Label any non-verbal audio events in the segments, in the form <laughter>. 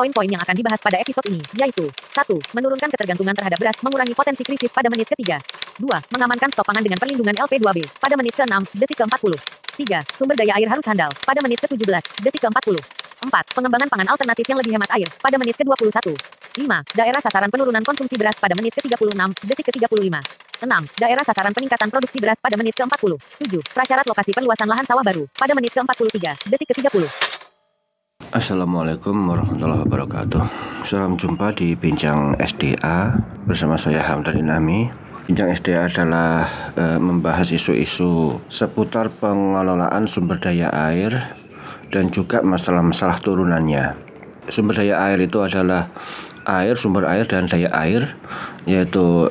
Poin-poin yang akan dibahas pada episode ini, yaitu 1. Menurunkan ketergantungan terhadap beras mengurangi potensi krisis pada menit ketiga. 2. Mengamankan stok pangan dengan perlindungan LP2B pada menit ke-6, detik ke-40. 3. Sumber daya air harus handal pada menit ke-17, detik ke-40. 4. Pengembangan pangan alternatif yang lebih hemat air pada menit ke-21. 5. Daerah sasaran penurunan konsumsi beras pada menit ke-36, detik ke-35. 6. Daerah sasaran peningkatan produksi beras pada menit ke-40. 7. Prasyarat lokasi perluasan lahan sawah baru pada menit ke-43, detik ke-30. Assalamualaikum warahmatullahi wabarakatuh. Salam jumpa di Bincang SDA bersama saya Hamdan Inami. Bincang SDA adalah e, membahas isu-isu seputar pengelolaan sumber daya air dan juga masalah-masalah turunannya. Sumber daya air itu adalah air, sumber air dan daya air yaitu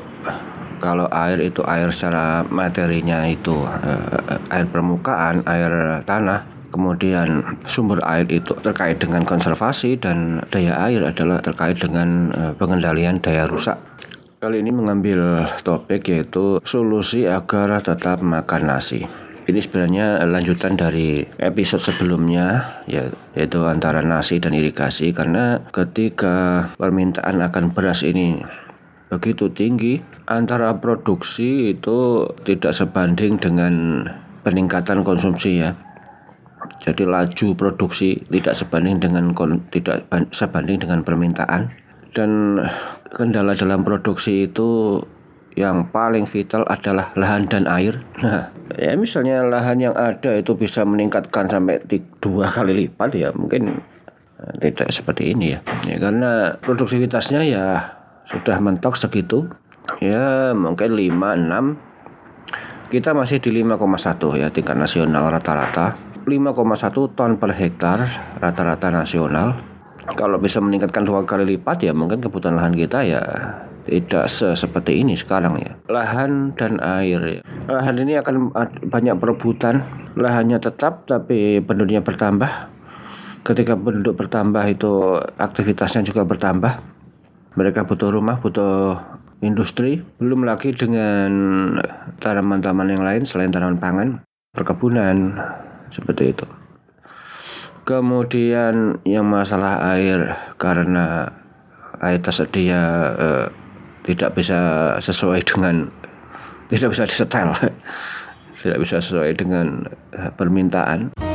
kalau air itu air secara materinya itu e, air permukaan, air tanah Kemudian sumber air itu terkait dengan konservasi dan daya air adalah terkait dengan uh, pengendalian daya rusak. Kali ini mengambil topik yaitu solusi agar tetap makan nasi. Ini sebenarnya lanjutan dari episode sebelumnya ya, yaitu antara nasi dan irigasi karena ketika permintaan akan beras ini begitu tinggi antara produksi itu tidak sebanding dengan peningkatan konsumsi ya jadi laju produksi tidak sebanding dengan tidak sebanding dengan permintaan dan kendala dalam produksi itu yang paling vital adalah lahan dan air. Nah, ya misalnya lahan yang ada itu bisa meningkatkan sampai dua kali lipat ya mungkin eh, tidak seperti ini ya. Ya karena produktivitasnya ya sudah mentok segitu. Ya mungkin 5 6 kita masih di 5,1 ya tingkat nasional rata-rata 5,1 ton per hektar rata-rata nasional. Kalau bisa meningkatkan dua kali lipat ya mungkin kebutuhan lahan kita ya tidak se seperti ini sekarang ya. Lahan dan air. Ya. Lahan ini akan banyak perebutan. Lahannya tetap tapi penduduknya bertambah. Ketika penduduk bertambah itu aktivitasnya juga bertambah. Mereka butuh rumah, butuh industri, belum lagi dengan tanaman-tanaman yang lain selain tanaman pangan, perkebunan, seperti itu. Kemudian yang masalah air karena air tersedia eh, tidak bisa sesuai dengan tidak bisa disetel. <laughs> Tidak bisa sesuai dengan eh, permintaan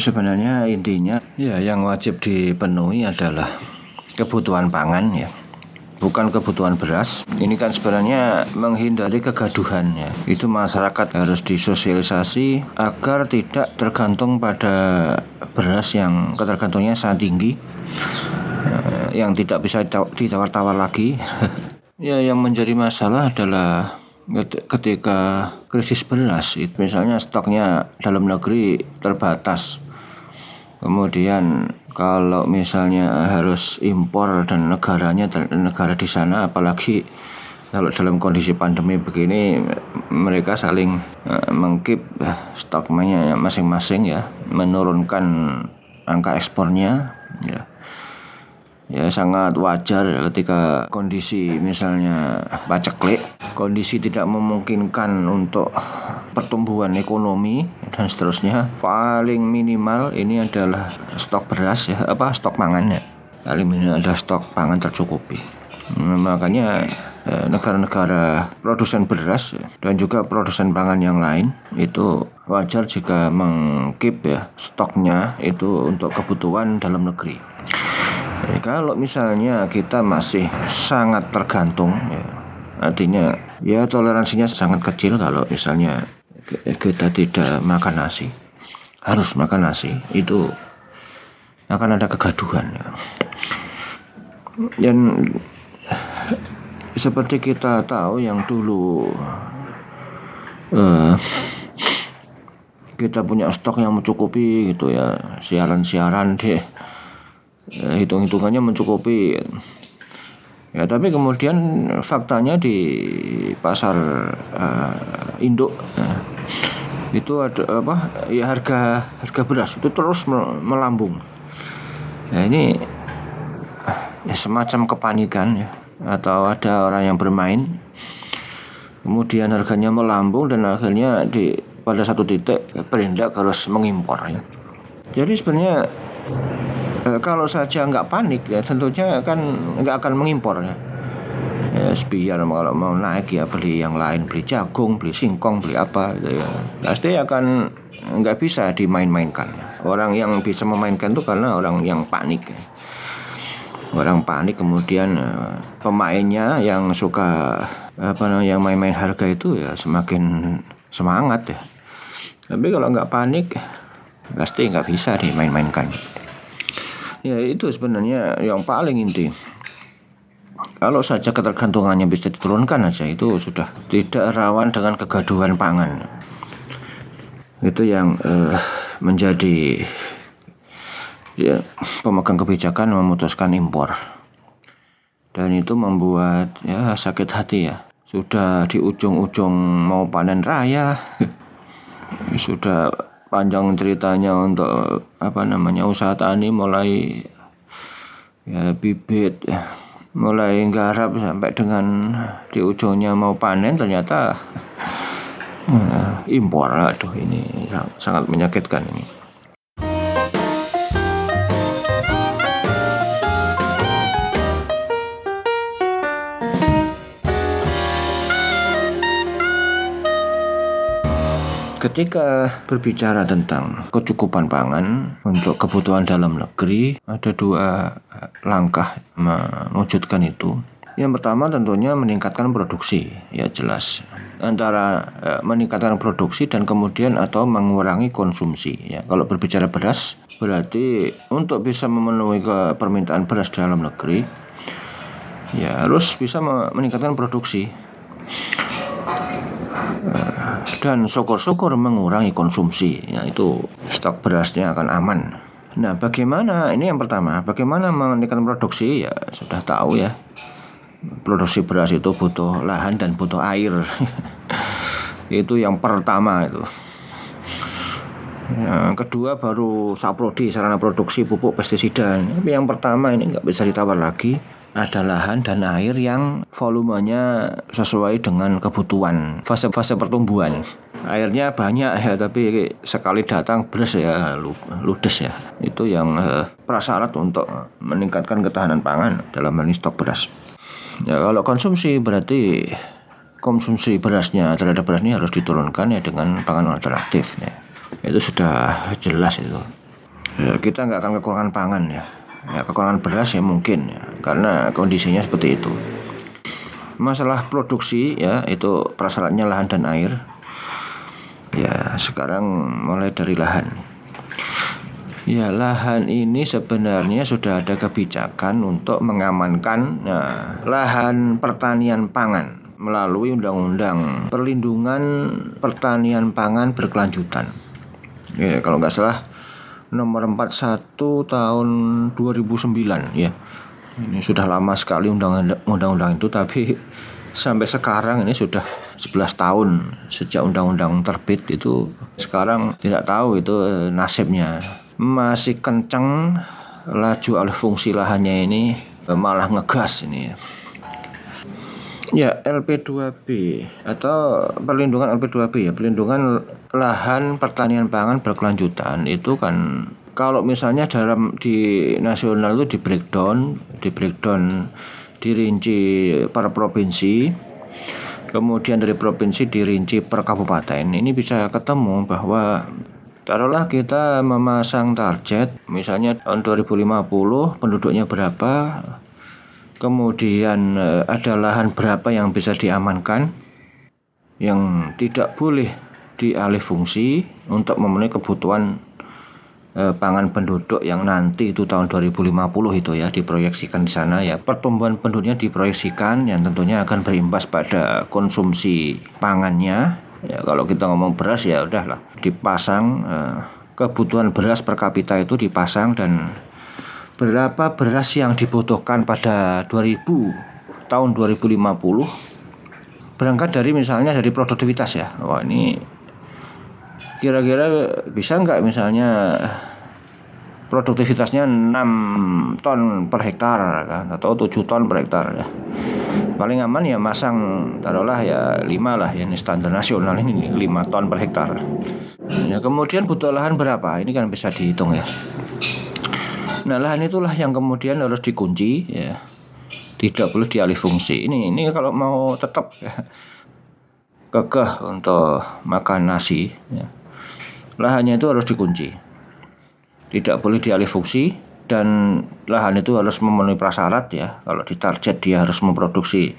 sebenarnya intinya ya yang wajib dipenuhi adalah kebutuhan pangan ya bukan kebutuhan beras. Ini kan sebenarnya menghindari kegaduhan ya. Itu masyarakat harus disosialisasi agar tidak tergantung pada beras yang ketergantungnya sangat tinggi, eh, yang tidak bisa ditawar-tawar lagi. <laughs> ya yang menjadi masalah adalah ketika krisis beras, misalnya stoknya dalam negeri terbatas Kemudian kalau misalnya harus impor dan negaranya negara di sana apalagi kalau dalam kondisi pandemi begini mereka saling uh, mengkip uh, stoknya masing-masing ya menurunkan angka ekspornya ya ya sangat wajar ketika kondisi misalnya paceklik kondisi tidak memungkinkan untuk pertumbuhan ekonomi dan seterusnya. Paling minimal ini adalah stok beras ya apa stok pangan ya. Paling minimal adalah stok pangan tercukupi. Nah, makanya eh, negara-negara produsen beras ya, dan juga produsen pangan yang lain itu wajar jika mengkip ya stoknya itu untuk kebutuhan dalam negeri kalau misalnya kita masih sangat tergantung ya, artinya ya toleransinya sangat kecil kalau misalnya kita tidak makan nasi harus makan nasi itu akan ada kegaduhan ya. dan seperti kita tahu yang dulu uh, kita punya stok yang mencukupi gitu ya siaran-siaran deh ya, hitung-hitungannya mencukupi ya tapi kemudian faktanya di pasar uh, induk uh, itu ada apa ya harga harga beras itu terus melambung nah ini ya, semacam kepanikan ya atau ada orang yang bermain kemudian harganya melambung dan akhirnya di pada satu titik perindak harus mengimpor ya. Jadi sebenarnya eh, kalau saja nggak panik ya tentunya kan nggak akan mengimpor ya. Ya, biar kalau mau naik ya beli yang lain, beli jagung, beli singkong, beli apa gitu ya. Pasti akan nggak bisa dimain-mainkan. Orang yang bisa memainkan itu karena orang yang panik. Ya. Orang panik kemudian eh, pemainnya yang suka apa namanya yang main-main harga itu ya semakin semangat ya. Tapi kalau nggak panik pasti nggak bisa dimain-mainkan. Ya itu sebenarnya yang paling inti. Kalau saja ketergantungannya bisa diturunkan aja itu sudah tidak rawan dengan kegaduhan pangan. Itu yang uh, menjadi ya, pemegang kebijakan memutuskan impor. Dan itu membuat ya sakit hati ya. Sudah di ujung-ujung mau panen raya. <laughs> Sudah panjang ceritanya untuk apa namanya usaha tani mulai ya bibit mulai garap sampai dengan di ujungnya mau panen ternyata uh, impor. Aduh ini sangat menyakitkan ini Ketika berbicara tentang kecukupan pangan untuk kebutuhan dalam negeri, ada dua eh, langkah mewujudkan itu. Yang pertama tentunya meningkatkan produksi, ya jelas. Antara e, meningkatkan produksi dan kemudian atau mengurangi konsumsi. Ya, kalau berbicara beras, berarti untuk bisa memenuhi ke permintaan beras dalam negeri, ya harus bisa meningkatkan produksi dan syukur-syukur mengurangi konsumsi. Ya itu stok berasnya akan aman. Nah bagaimana ini yang pertama bagaimana meningkatkan produksi? Ya sudah tahu ya. Produksi beras itu butuh lahan dan butuh air. <laughs> Itu yang pertama itu. Yang kedua baru saprodi sarana produksi pupuk pestisida. Tapi yang pertama ini nggak bisa ditawar lagi ada lahan dan air yang volumenya sesuai dengan kebutuhan fase-fase pertumbuhan. Airnya banyak ya tapi sekali datang beres ya ludes ya. Itu yang eh, prasyarat untuk meningkatkan ketahanan pangan dalam hal stok beras. Ya kalau konsumsi berarti konsumsi berasnya terhadap beras ini harus diturunkan ya dengan pangan alternatif ya. Itu sudah jelas itu. Ya, kita nggak akan kekurangan pangan ya ya kekurangan beras ya mungkin ya karena kondisinya seperti itu. Masalah produksi ya itu prasyaratnya lahan dan air. Ya sekarang mulai dari lahan. Ya lahan ini sebenarnya sudah ada kebijakan untuk mengamankan ya, lahan pertanian pangan melalui undang-undang perlindungan pertanian pangan berkelanjutan. Ya kalau nggak salah nomor 41 tahun 2009 ya. Ini sudah lama sekali undang-undang itu tapi sampai sekarang ini sudah 11 tahun sejak undang-undang terbit itu sekarang tidak tahu itu eh, nasibnya. Masih kencang laju alih fungsi lahannya ini eh, malah ngegas ini ya. Ya, LP2B atau perlindungan LP2B ya, perlindungan lahan pertanian pangan berkelanjutan itu kan kalau misalnya dalam di nasional itu di breakdown, di breakdown dirinci per provinsi, kemudian dari provinsi dirinci per kabupaten. Ini bisa ketemu bahwa taruhlah kita memasang target misalnya tahun 2050 penduduknya berapa kemudian eh, ada lahan berapa yang bisa diamankan? Yang tidak boleh dialih fungsi untuk memenuhi kebutuhan eh, pangan penduduk yang nanti itu tahun 2050 itu ya diproyeksikan di sana ya. Pertumbuhan penduduknya diproyeksikan yang tentunya akan berimbas pada konsumsi pangannya. Ya kalau kita ngomong beras ya udahlah dipasang eh, kebutuhan beras per kapita itu dipasang dan berapa beras yang dibutuhkan pada 2000 tahun 2050 berangkat dari misalnya dari produktivitas ya wah ini kira-kira bisa nggak misalnya produktivitasnya 6 ton per hektar kan, atau 7 ton per hektar ya. Paling aman ya masang taruhlah ya 5 lah ya ini standar nasional ini 5 ton per hektar. Ya kemudian butuh lahan berapa? Ini kan bisa dihitung ya. Nah lahan itulah yang kemudian harus dikunci ya. Tidak boleh dialih fungsi. Ini ini kalau mau tetap ya, kekeh untuk makan nasi ya. Lahannya itu harus dikunci tidak boleh dialih fungsi dan lahan itu harus memenuhi prasyarat ya kalau ditarget dia harus memproduksi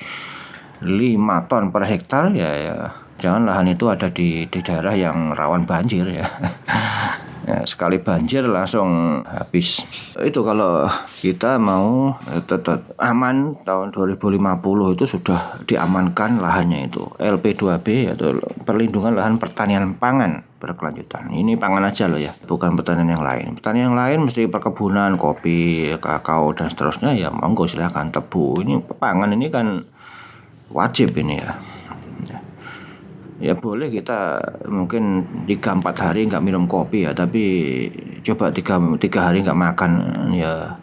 5 ton per hektar ya, ya jangan lahan itu ada di, di daerah yang rawan banjir ya <laughs> ya, sekali banjir langsung habis. Itu kalau kita mau eh, tetap aman tahun 2050 itu sudah diamankan lahannya itu. LP2B atau perlindungan lahan pertanian pangan berkelanjutan. Ini pangan aja loh ya bukan pertanian yang lain. Pertanian yang lain mesti perkebunan kopi kakao dan seterusnya ya monggo silahkan tebu. Ini pangan ini kan wajib ini ya ya boleh kita mungkin tiga empat hari nggak minum kopi ya tapi coba tiga tiga hari nggak makan ya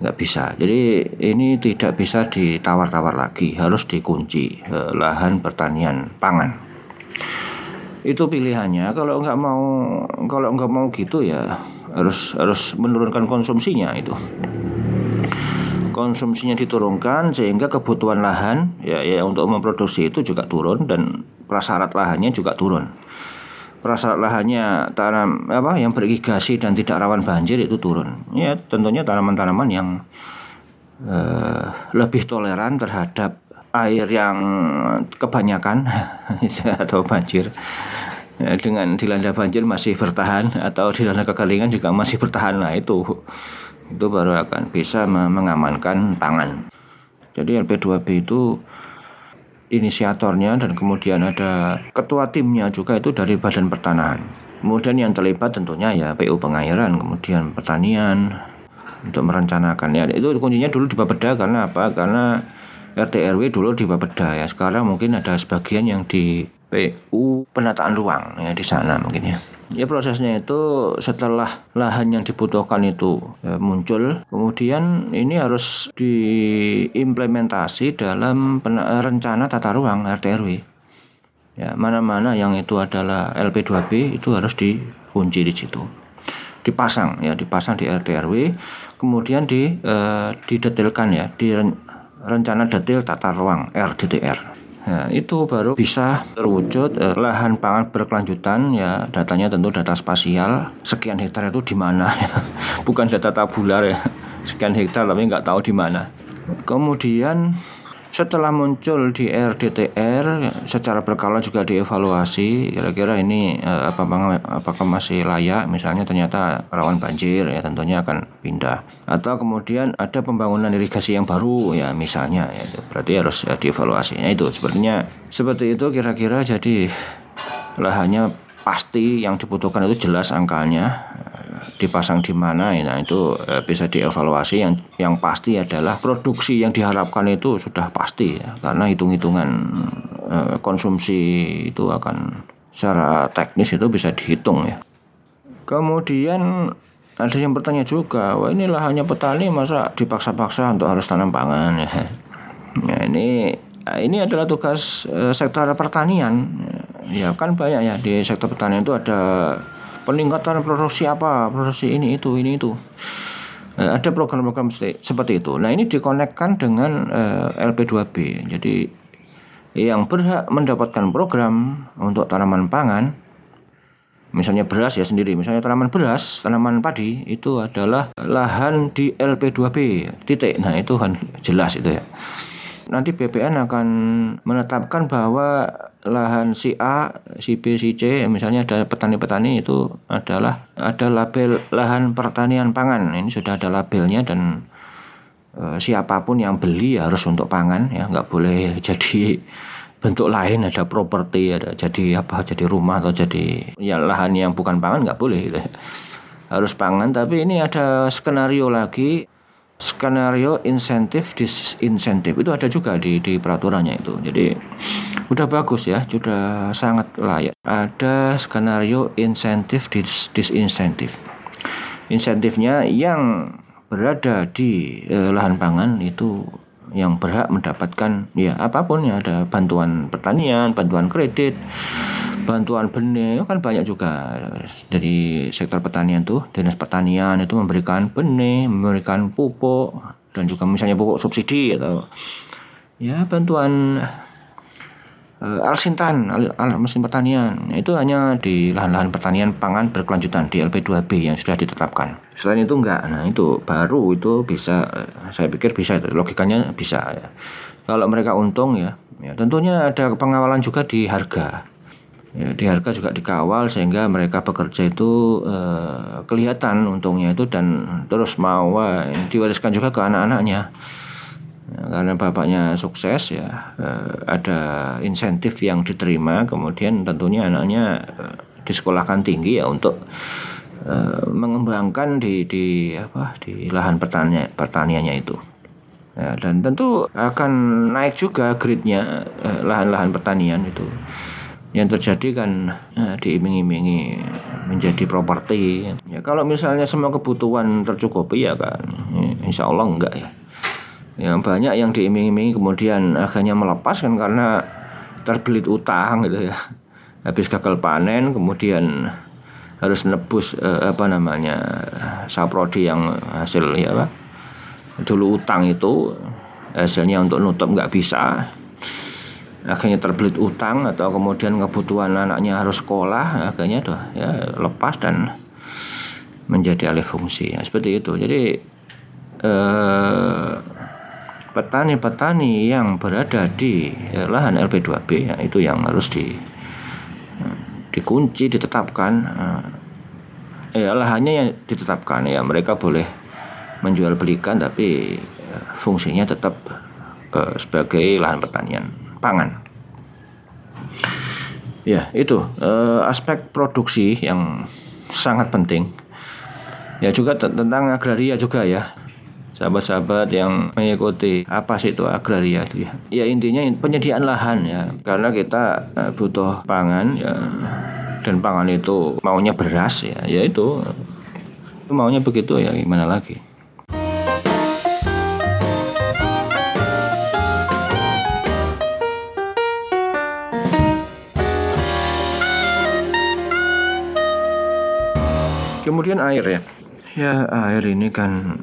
nggak bisa. Jadi ini tidak bisa ditawar-tawar lagi harus dikunci eh, lahan pertanian pangan. Itu pilihannya. Kalau nggak mau kalau nggak mau gitu ya harus harus menurunkan konsumsinya itu konsumsinya diturunkan sehingga kebutuhan lahan ya, ya untuk memproduksi itu juga turun dan prasyarat lahannya juga turun. Prasyarat lahannya tanam apa yang berigasi dan tidak rawan banjir itu turun. Ya tentunya tanaman-tanaman yang eh, lebih toleran terhadap air yang kebanyakan <laughs> atau banjir ya, dengan dilanda banjir masih bertahan atau dilanda kekeringan juga masih bertahan nah itu itu baru akan bisa mengamankan pangan jadi LP2B itu inisiatornya dan kemudian ada ketua timnya juga itu dari Badan Pertanahan. Kemudian yang terlibat tentunya ya PU pengairan, kemudian pertanian untuk merencanakan ya itu kuncinya dulu di Bapeda karena apa? Karena RT RW dulu di Bapeda ya. Sekarang mungkin ada sebagian yang di PU penataan ruang ya di sana mungkin ya. Ya prosesnya itu setelah lahan yang dibutuhkan itu ya, muncul, kemudian ini harus diimplementasi dalam rencana tata ruang RT RW. Ya, mana-mana yang itu adalah LP2B itu harus dikunci di situ. Dipasang ya, dipasang di RT RW, kemudian di eh, didetailkan ya di rencana detail tata ruang RDTR. Nah, itu baru bisa terwujud eh, lahan pangan berkelanjutan. Ya datanya tentu data spasial. Sekian hektar itu di mana? <laughs> Ya bukan data tabular ya. Sekian hektar tapi nggak tahu di mana. Kemudian setelah muncul di RDTR secara berkala juga dievaluasi kira-kira ini eh, apa apakah masih layak? Misalnya ternyata rawan banjir ya tentunya akan pindah. Atau kemudian ada pembangunan irigasi yang baru ya misalnya ya berarti harus ya, dievaluasinya itu. Sepertinya seperti itu kira-kira jadi lahannya pasti yang dibutuhkan itu jelas angkanya dipasang di mana. Nah itu eh, bisa dievaluasi. Yang yang pasti adalah produksi yang diharapkan itu sudah pasti ya. Karena hitung-hitungan eh, konsumsi itu akan secara teknis itu bisa dihitung ya. Kemudian ada yang bertanya juga wah inilah hanya petani masa dipaksa-paksa untuk harus tanam pangan ya? Nah, ini ini adalah tugas eh, sektor pertanian ya kan banyak ya di sektor pertanian itu ada peningkatan produksi apa produksi ini itu ini itu. Nah, ada program-program seperti itu. Nah ini dikonekkan dengan uh, eh, LP2B jadi yang berhak mendapatkan program untuk tanaman pangan misalnya beras ya sendiri misalnya tanaman beras tanaman padi itu adalah lahan di LP2B titik. Nah itu kan jelas itu ya nanti BPN akan menetapkan bahwa lahan si A, si B, si C, misalnya ada petani-petani itu adalah ada label lahan pertanian pangan. Ini sudah ada labelnya dan e, siapa pun yang beli harus untuk pangan ya, nggak boleh jadi bentuk lain ada properti ada jadi apa jadi rumah atau jadi ya lahan yang bukan pangan nggak boleh gitu. harus pangan tapi ini ada skenario lagi skenario insentif disinsentif itu ada juga di di peraturannya itu. Jadi udah bagus ya sudah sangat layak. Ada skenario insentif dis disinsentif. Insentifnya yang berada di eh, lahan pangan itu yang berhak mendapatkan ya apa pun ya ada bantuan pertanian, bantuan kredit, bantuan benih kan banyak juga dari sektor pertanian tuh. Dinas pertanian itu memberikan benih, memberikan pupuk dan juga misalnya pupuk subsidi atau ya bantuan alsintan, al, al mesin pertanian itu hanya di lahan-lahan pertanian pangan berkelanjutan di LP2B yang sudah ditetapkan. Selain itu enggak, nah itu baru itu bisa, saya pikir bisa logikanya bisa ya. Kalau mereka untung ya, ya tentunya ada pengawalan juga di harga. Ya, di harga juga dikawal sehingga mereka bekerja itu eh, kelihatan untungnya itu dan terus mau diwariskan juga ke anak-anaknya Ya, karena bapaknya sukses ya eh, ada insentif yang diterima. Kemudian tentunya anaknya eh, disekolahkan tinggi ya untuk eh, mengembangkan di di apa di lahan pertanian pertaniannya itu. Ya, dan tentu akan naik juga grade-nya eh, lahan-lahan pertanian itu. Yang terjadi kan eh, diiming-imingi menjadi properti. Ya kalau misalnya semua kebutuhan tercukupi ya kan insya Allah enggak ya yang banyak yang diiming-imingi kemudian akhirnya melepaskan karena terbelit utang gitu ya. Habis gagal panen kemudian harus nebus eh, apa namanya saprodi yang hasil ya pak dulu utang itu hasilnya untuk nutup nggak bisa. Akhirnya terbelit utang atau kemudian kebutuhan anaknya harus sekolah akhirnya tuh ya lepas dan menjadi alih fungsi. Ya, seperti itu. Jadi eh, petani-petani yang berada di lahan LP2B ya, itu yang harus di dikunci ditetapkan eh, ya lahannya yang ditetapkan ya mereka boleh menjual belikan tapi ya, fungsinya tetap eh, sebagai lahan pertanian pangan. Ya itu eh, aspek produksi yang sangat penting. Ya juga tentang agraria juga ya sahabat-sahabat yang mengikuti apa sih itu agraria itu ya. Ya intinya penyediaan lahan ya. Karena kita eh, butuh pangan ya dan pangan itu maunya beras ya. Ya itu maunya begitu ya gimana lagi. Kemudian air ya. Ya air ini kan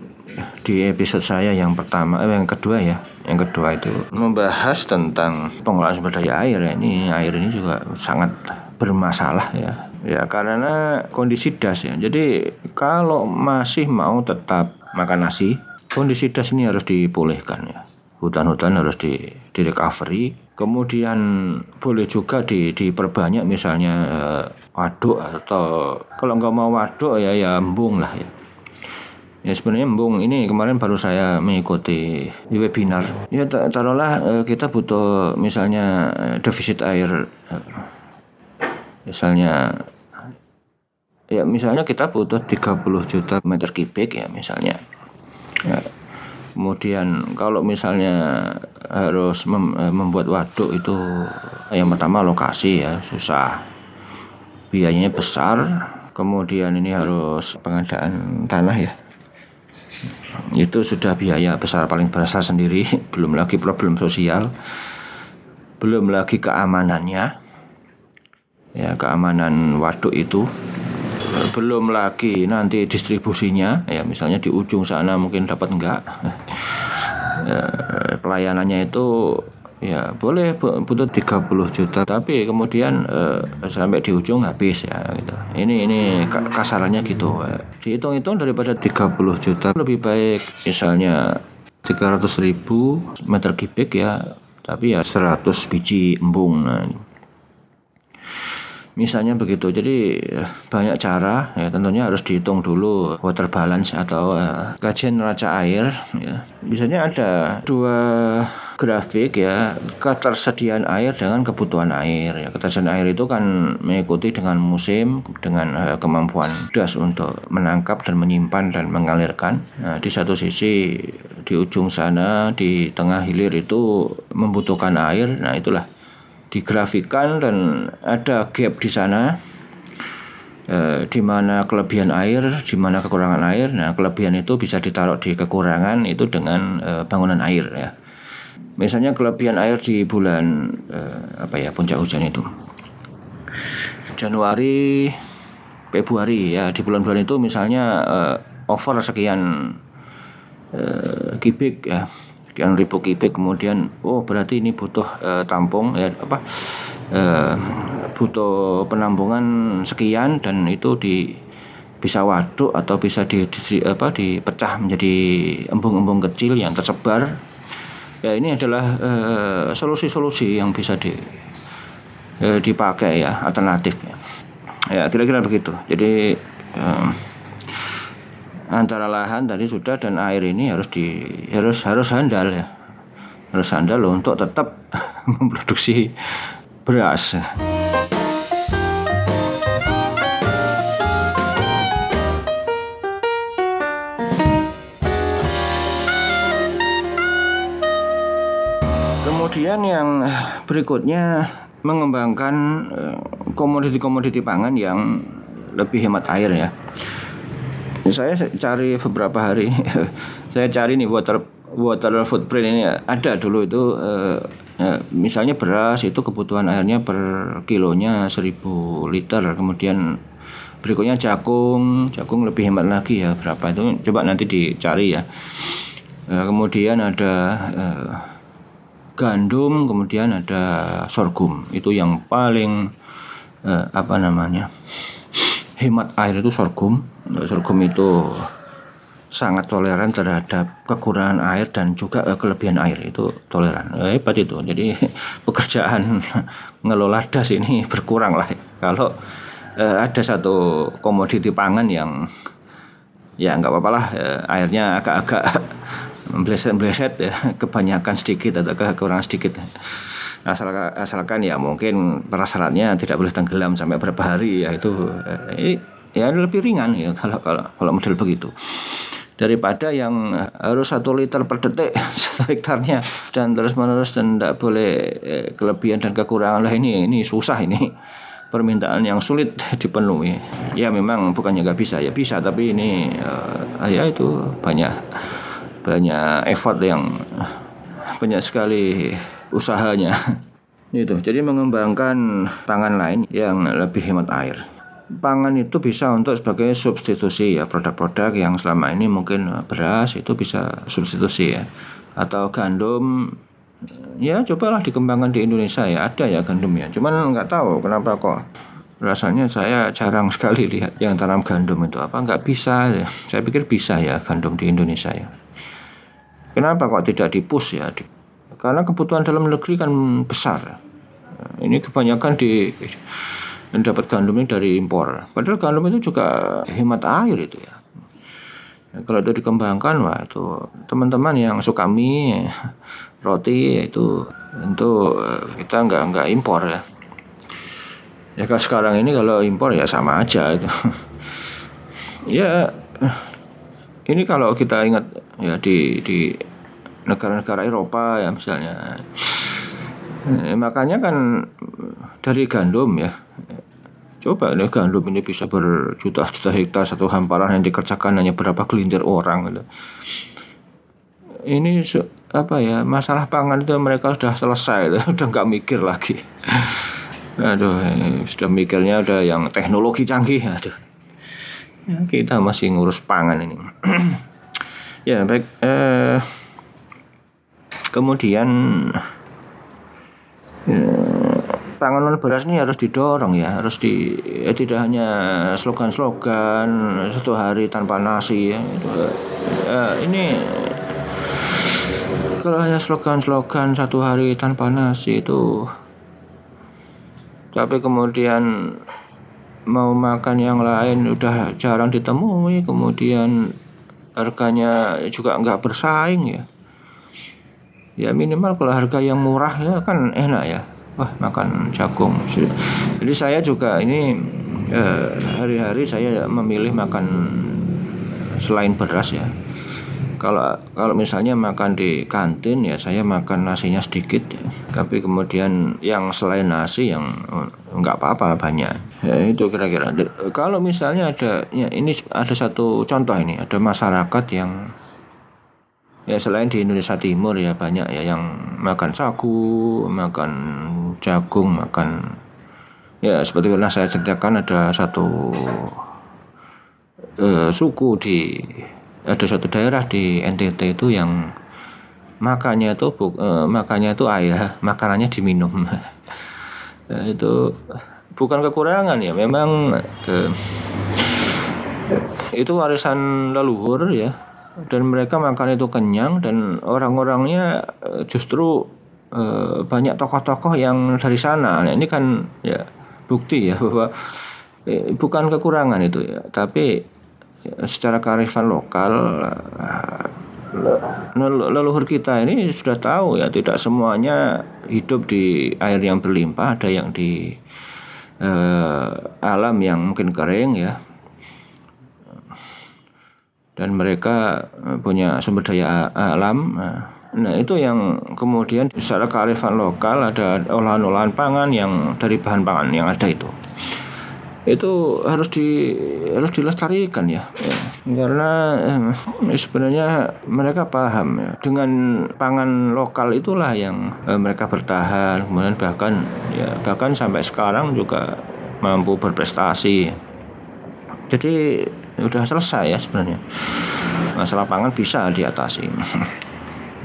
di episode saya yang pertama eh, yang kedua ya yang kedua itu. Membahas tentang pengelolaan sumber daya air ya ini air ini juga sangat bermasalah ya. Ya karena kondisi das ya. Jadi kalau masih mau tetap makan nasi kondisi das ini harus dipulihkan ya. Hutan-hutan harus di, di recovery kemudian boleh juga di, diperbanyak misalnya eh, waduk atau kalau nggak mau waduk ya ya embung lah ya Ya sebenarnya embung ini kemarin baru saya mengikuti di webinar. Ya taruhlah eh, kita butuh misalnya eh, defisit air eh, misalnya ya misalnya kita butuh 30 juta meter kubik ya misalnya. Ya, kemudian kalau misalnya harus mem, membuat waduk itu yang pertama lokasi ya susah biayanya besar kemudian ini harus pengadaan tanah ya itu sudah biaya besar paling besar sendiri <laughs> belum lagi problem sosial belum lagi keamanannya. Ya keamanan waduk itu belum lagi nanti distribusinya. Ya misalnya di ujung sana mungkin dapat enggak. <laughs> Ya, pelayanannya itu ya boleh butuh 30 juta tapi kemudian eh, sampai di ujung habis ya gitu. Ini ini kasarannya gitu. Dihitung-hitung daripada 30 juta lebih baik misalnya 300 ribu meter kubik ya tapi ya 100 biji embung nah Misalnya begitu. Jadi banyak cara ya tentunya harus dihitung dulu water balance atau uh, kajian neraca air ya. Biasanya ada dua grafik ya ketersediaan air dengan kebutuhan air ya ketersediaan air itu kan mengikuti dengan musim dengan uh, kemampuan das untuk menangkap dan menyimpan dan mengalirkan nah, di satu sisi di ujung sana di tengah hilir itu membutuhkan air nah itulah digrafikan dan ada gap di sana eh, di mana kelebihan air, di mana kekurangan air. Nah, kelebihan itu bisa ditaruh di kekurangan itu dengan eh, bangunan air ya. Misalnya kelebihan air di bulan eh, apa ya puncak hujan itu. Januari, Februari ya di bulan-bulan itu misalnya eh, over sekian eh, kubik ya sekian ribu kubik kemudian oh berarti ini butuh uh, tampung ya apa uh, butuh penampungan sekian dan itu di bisa waduk atau bisa di, di apa dipecah menjadi embung-embung kecil yang tersebar. Ya ini adalah eh, solusi-solusi yang bisa di dipakai ya alternatif ya kira-kira begitu. Jadi antara lahan tadi sudah dan air ini harus di harus harus handal ya harus handal untuk tetap <laughs> memproduksi beras. Kemudian yang berikutnya mengembangkan eh, komoditi-komoditi pangan yang lebih hemat air ya saya cari beberapa hari. <laughs> Saya cari nih water water footprint ini. Ada dulu itu eh, eh, misalnya beras itu kebutuhan airnya per kilonya 1000 liter. Kemudian berikutnya jagung jagung lebih hemat lagi ya berapa itu. Coba nanti dicari ya. Eh, kemudian ada eh, gandum kemudian ada sorghum. Itu yang paling eh, apa namanya hemat air itu sorghum sorghum itu sangat toleran terhadap kekurangan air dan juga eh, kelebihan air. Itu toleran. Eh, hebat itu. Jadi <laughs> pekerjaan <laughs> ngelola das ini <laughs> berkurang lah. Kalau eh, ada satu komoditi pangan yang ya nggak apa-apa lah eh, airnya agak-agak bleset-bleset ya kebanyakan sedikit atau kekurangan sedikit. Asalkan, asalkan ya mungkin prasyaratnya tidak boleh tenggelam sampai berapa hari ya itu eh, ya lebih ringan ya kalau kalau kalau model begitu. Daripada yang harus satu liter per detik <laughs> satu hektarnya dan terus menerus dan tidak boleh eh, kelebihan dan kekurangan. Lah ini ini susah ini. Permintaan yang sulit <laughs> dipenuhi. Ya memang bukannya nggak bisa. Ya bisa tapi ini uh, ya itu banyak banyak effort yang banyak sekali usahanya. <laughs> Itu. Jadi mengembangkan pangan lain yang lebih hemat air pangan itu bisa untuk sebagai substitusi ya. Produk-produk yang selama ini mungkin beras itu bisa substitusi ya. Atau gandum ya cobalah dikembangkan di Indonesia ya. Ada ya gandum ya. Cuman nggak tahu kenapa kok rasanya saya jarang sekali lihat yang tanam gandum itu. Apa nggak bisa? Ya saya pikir bisa ya gandum di Indonesia ya. Kenapa kok tidak dipus ya? Karena kebutuhan dalam negeri kan besar. Ini kebanyakan di mendapat gandum ini dari impor. Padahal gandum itu juga hemat air itu ya. ya kalau itu dikembangkan, wah itu teman-teman yang suka mie, roti itu tentu kita nggak nggak impor ya. Ya kalau sekarang ini kalau impor ya sama aja itu. <laughs> ya ini kalau kita ingat ya di di negara-negara Eropa ya misalnya. Eh, makanya kan dari gandum ya. Coba nih gandum ini bisa berjuta-juta hektar satu hamparan yang dikerjakan hanya berapa gelintir orang gitu. Ini apa ya masalah pangan itu mereka sudah selesai, <laughs> udah nggak mikir lagi. Aduh, sudah mikirnya udah yang teknologi canggih, aduh. Ya, kita masih ngurus pangan ini. <clears throat> ya baik. Eh, kemudian ya, panganan beras ini harus didorong ya harus di ya, tidak hanya slogan-slogan satu hari tanpa nasi ya, ya ini kalau hanya slogan-slogan satu hari tanpa nasi itu tapi kemudian mau makan yang lain udah jarang ditemui kemudian harganya juga nggak bersaing ya. Ya minimal kalau harga yang murah ya kan enak ya wah makan jagung. Jadi saya juga ini eh, hari-hari saya memilih makan selain beras ya. Kalau kalau misalnya makan di kantin ya saya makan nasinya sedikit ya. tapi kemudian yang selain nasi yang oh, nggak apa-apa banyak. Ya itu kira-kira. Kalau misalnya ada ya ini ada satu contoh ini. Ada masyarakat yang ya selain di Indonesia Timur ya banyak ya yang makan sagu, makan jagung, makan ya seperti pernah saya ceritakan ada satu uh, suku di ada satu daerah di NTT itu yang makannya itu uh, makannya itu air, <laughs> makanannya diminum. nah, <laughs> itu bukan kekurangan ya, memang uh, itu warisan leluhur ya dan mereka makan itu kenyang dan orang-orangnya eh, justru uh, banyak tokoh-tokoh yang dari sana. Nah, ini kan ya bukti ya <laughs> bahwa eh, bukan kekurangan itu ya, tapi ya, secara kearifan lokal leluhur kita ini sudah tahu ya tidak semuanya hidup di air yang berlimpah, ada yang di alam yang mungkin kering ya dan mereka eh, punya sumber daya alam. Nah, itu yang kemudian secara kearifan lokal ada olahan-olahan pangan yang dari bahan pangan yang ada itu. Itu harus di harus dilestarikan ya. ya. Karena eh, sebenarnya mereka paham ya. Dengan pangan lokal itulah yang eh, mereka bertahan, kemudian bahkan ya bahkan sampai sekarang juga mampu berprestasi. Jadi sudah selesai ya sebenarnya. Masalah pangan bisa diatasi. <laughs>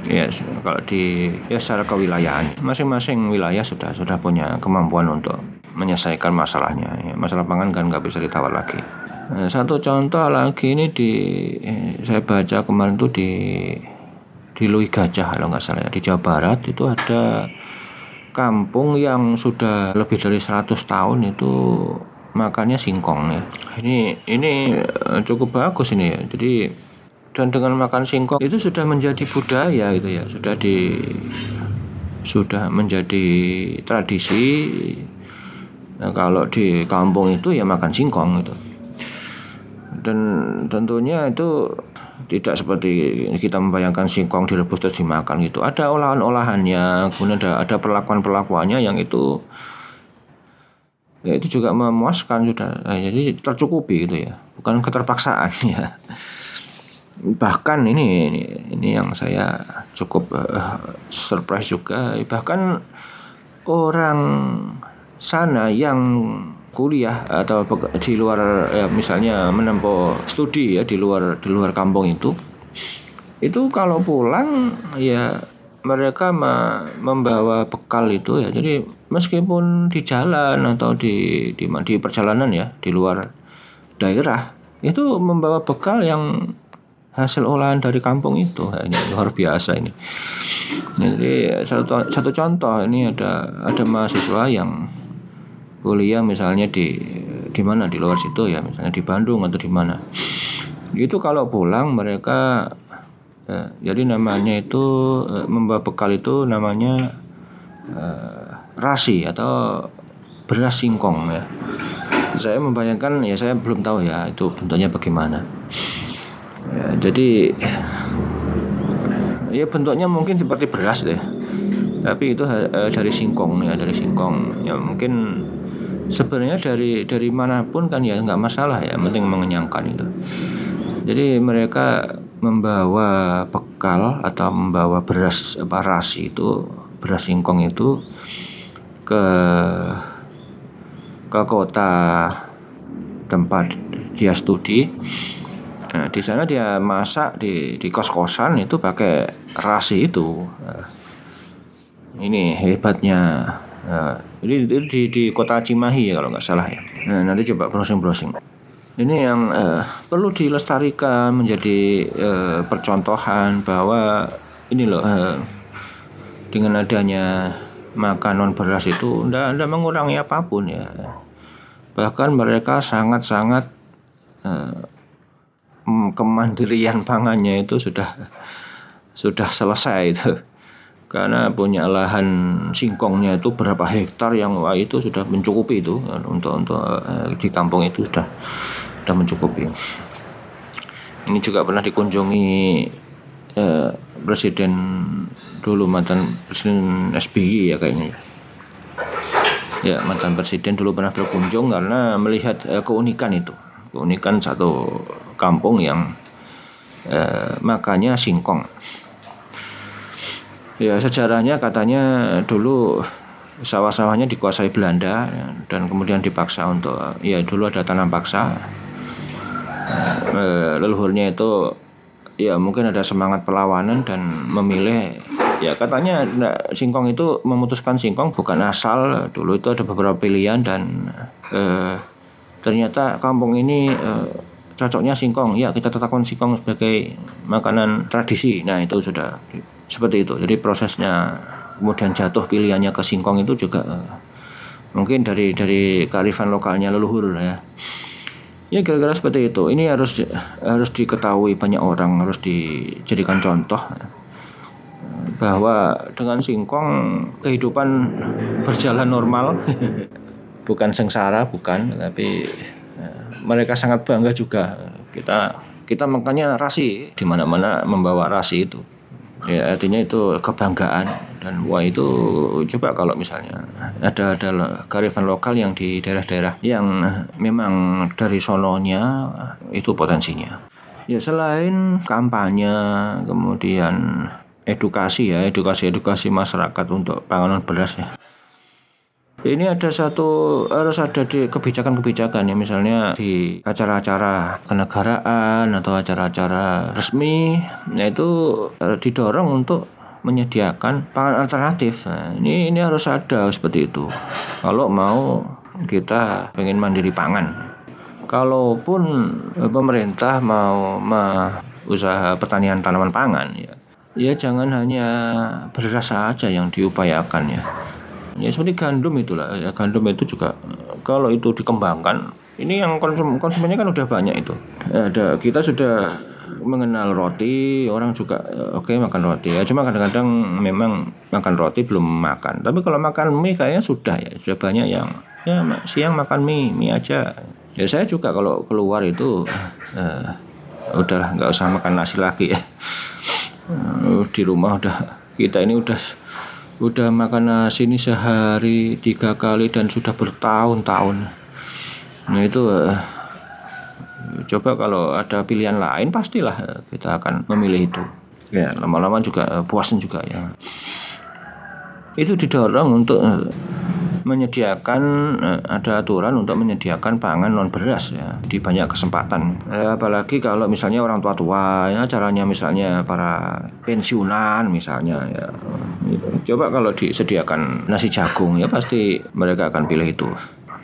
Ya kalau di ya secara kewilayahan. Masing-masing wilayah sudah sudah punya kemampuan untuk menyelesaikan masalahnya. Ya, masalah pangan kan nggak bisa ditawar lagi. Nah, satu contoh lagi ini di eh, saya baca kemarin tuh di di Lui Gajah kalau nggak salah ya, di Jawa Barat itu ada kampung yang sudah lebih dari 100 tahun itu makannya singkong ya. Ini ini eh, cukup bagus ini ya. Jadi dan dengan makan singkong itu sudah menjadi budaya gitu ya. Sudah di sudah menjadi tradisi. Nah, kalau di kampung itu ya makan singkong itu. Dan tentunya itu tidak seperti kita membayangkan singkong direbus terus dimakan gitu. Ada olahan-olahannya, kemudian ada ada perlakuan-perlakuannya yang itu ya itu juga memuaskan sudah. Nah, jadi tercukupi gitu ya. Bukan keterpaksaan <laughs> ya. Bahkan ini ini, ini yang saya cukup uh, surprise juga. Bahkan orang sana yang kuliah atau di luar ya misalnya menempuh studi ya di luar di luar kampung itu itu kalau pulang ya mereka membawa bekal itu ya. Jadi meskipun di jalan atau di di di perjalanan ya di luar daerah itu membawa bekal yang hasil olahan dari kampung itu. Nah, ini luar biasa ini. Jadi satu satu contoh ini ada ada mahasiswa yang kuliah misalnya di di mana di luar situ ya misalnya di Bandung atau di mana. Itu kalau pulang mereka Ya, jadi namanya itu eh, membawa bekal itu namanya uh, rasi atau beras singkong ya. Saya membayangkan ya saya belum tahu ya itu bentuknya bagaimana. Ya, jadi ya bentuknya mungkin seperti beras deh. Tapi itu dari singkong ya dari singkong ya mungkin sebenarnya dari dari mana pun kan ya nggak masalah ya penting mengenyangkan itu. Jadi mereka membawa bekal atau membawa beras apa rasi itu beras singkong itu ke ke kota tempat dia studi. Nah, di sana dia masak di di kos kosan itu pakai rasi itu. Nah, ini hebatnya. Nah, jadi di, di, di kota Cimahi ya kalau nggak salah ya. Nah, nanti coba browsing browsing ini yang uh, perlu dilestarikan menjadi uh, percontohan bahwa ini loh uh, dengan adanya makan non beras itu tidak mengurangi apa pun ya. Bahkan mereka sangat-sangat kemandirian pangannya itu sudah sudah selesai itu karena punya lahan singkongnya itu berapa hektar yang wah itu sudah mencukupi itu. Untuk untuk uh, di kampung itu sudah sudah mencukupi. Ini juga pernah dikunjungi eh, presiden dulu mantan presiden SBY ya kayaknya. Ya mantan presiden dulu pernah berkunjung karena melihat eh, keunikan itu. Keunikan satu kampung yang eh, makannya singkong ya sejarahnya katanya dulu sawah-sawahnya dikuasai Belanda dan kemudian dipaksa untuk ya dulu ada tanam paksa. Eh, leluhurnya itu ya mungkin ada semangat perlawanan dan memilih ya katanya nah, singkong itu memutuskan singkong bukan asal. Dulu itu ada beberapa pilihan dan eh, ternyata kampung ini eh, cocoknya singkong. Ya kita tetapkan singkong sebagai makanan tradisi. Nah itu sudah seperti itu. Jadi prosesnya kemudian jatuh pilihannya ke singkong itu juga uh, mungkin dari dari kearifan lokalnya leluhur ya. Ya kira-kira seperti itu. Ini harus harus diketahui banyak orang harus dijadikan contoh bahwa dengan singkong kehidupan berjalan normal <laughs> bukan sengsara bukan tapi uh, mereka sangat bangga juga. Kita kita makanya rasi di mana-mana membawa rasi itu ya artinya itu kebanggaan. Dan wah itu coba kalau misalnya ada ada kearifan lokal yang di daerah-daerah yang memang dari sononya itu potensinya. Ya selain kampanye kemudian edukasi ya edukasi edukasi masyarakat untuk panganan beras ya ini ada satu harus ada di kebijakan-kebijakan ya. Misalnya di acara-acara kenegaraan atau acara-acara resmi nah itu eh, didorong untuk menyediakan pangan alternatif. Nah, ini ini harus ada seperti itu. Kalau mau kita pengen mandiri pangan. Kalaupun eh, pemerintah mau ma usaha pertanian tanaman pangan ya ya jangan hanya beras saja yang diupayakan ya ya seperti gandum itulah ya. Gandum itu juga kalau itu dikembangkan ini yang konsum konsumennya kan udah banyak itu. Ada kita sudah mengenal roti orang juga eh, oke okay, makan roti ya. Cuma kadang-kadang memang makan roti belum makan. Tapi kalau makan mie kayaknya sudah ya sudah banyak yang ya siang makan mie mie aja. Ya saya juga kalau keluar itu uh, udahlah nggak usah makan nasi lagi ya. Uh, di rumah udah kita ini udah udah makan nasi ini sehari tiga kali dan sudah bertahun-tahun. Nah itu uh, coba kalau ada pilihan lain pastilah kita akan memilih itu. Ya. Lama-lama juga uh, puasin juga ya. Itu didorong untuk menyediakan eh, ada aturan untuk menyediakan pangan non beras ya di banyak kesempatan. Eh, apalagi kalau misalnya orang tua-tua ya caranya misalnya para pensiunan misalnya ya. Coba kalau disediakan nasi jagung ya pasti mereka akan pilih itu.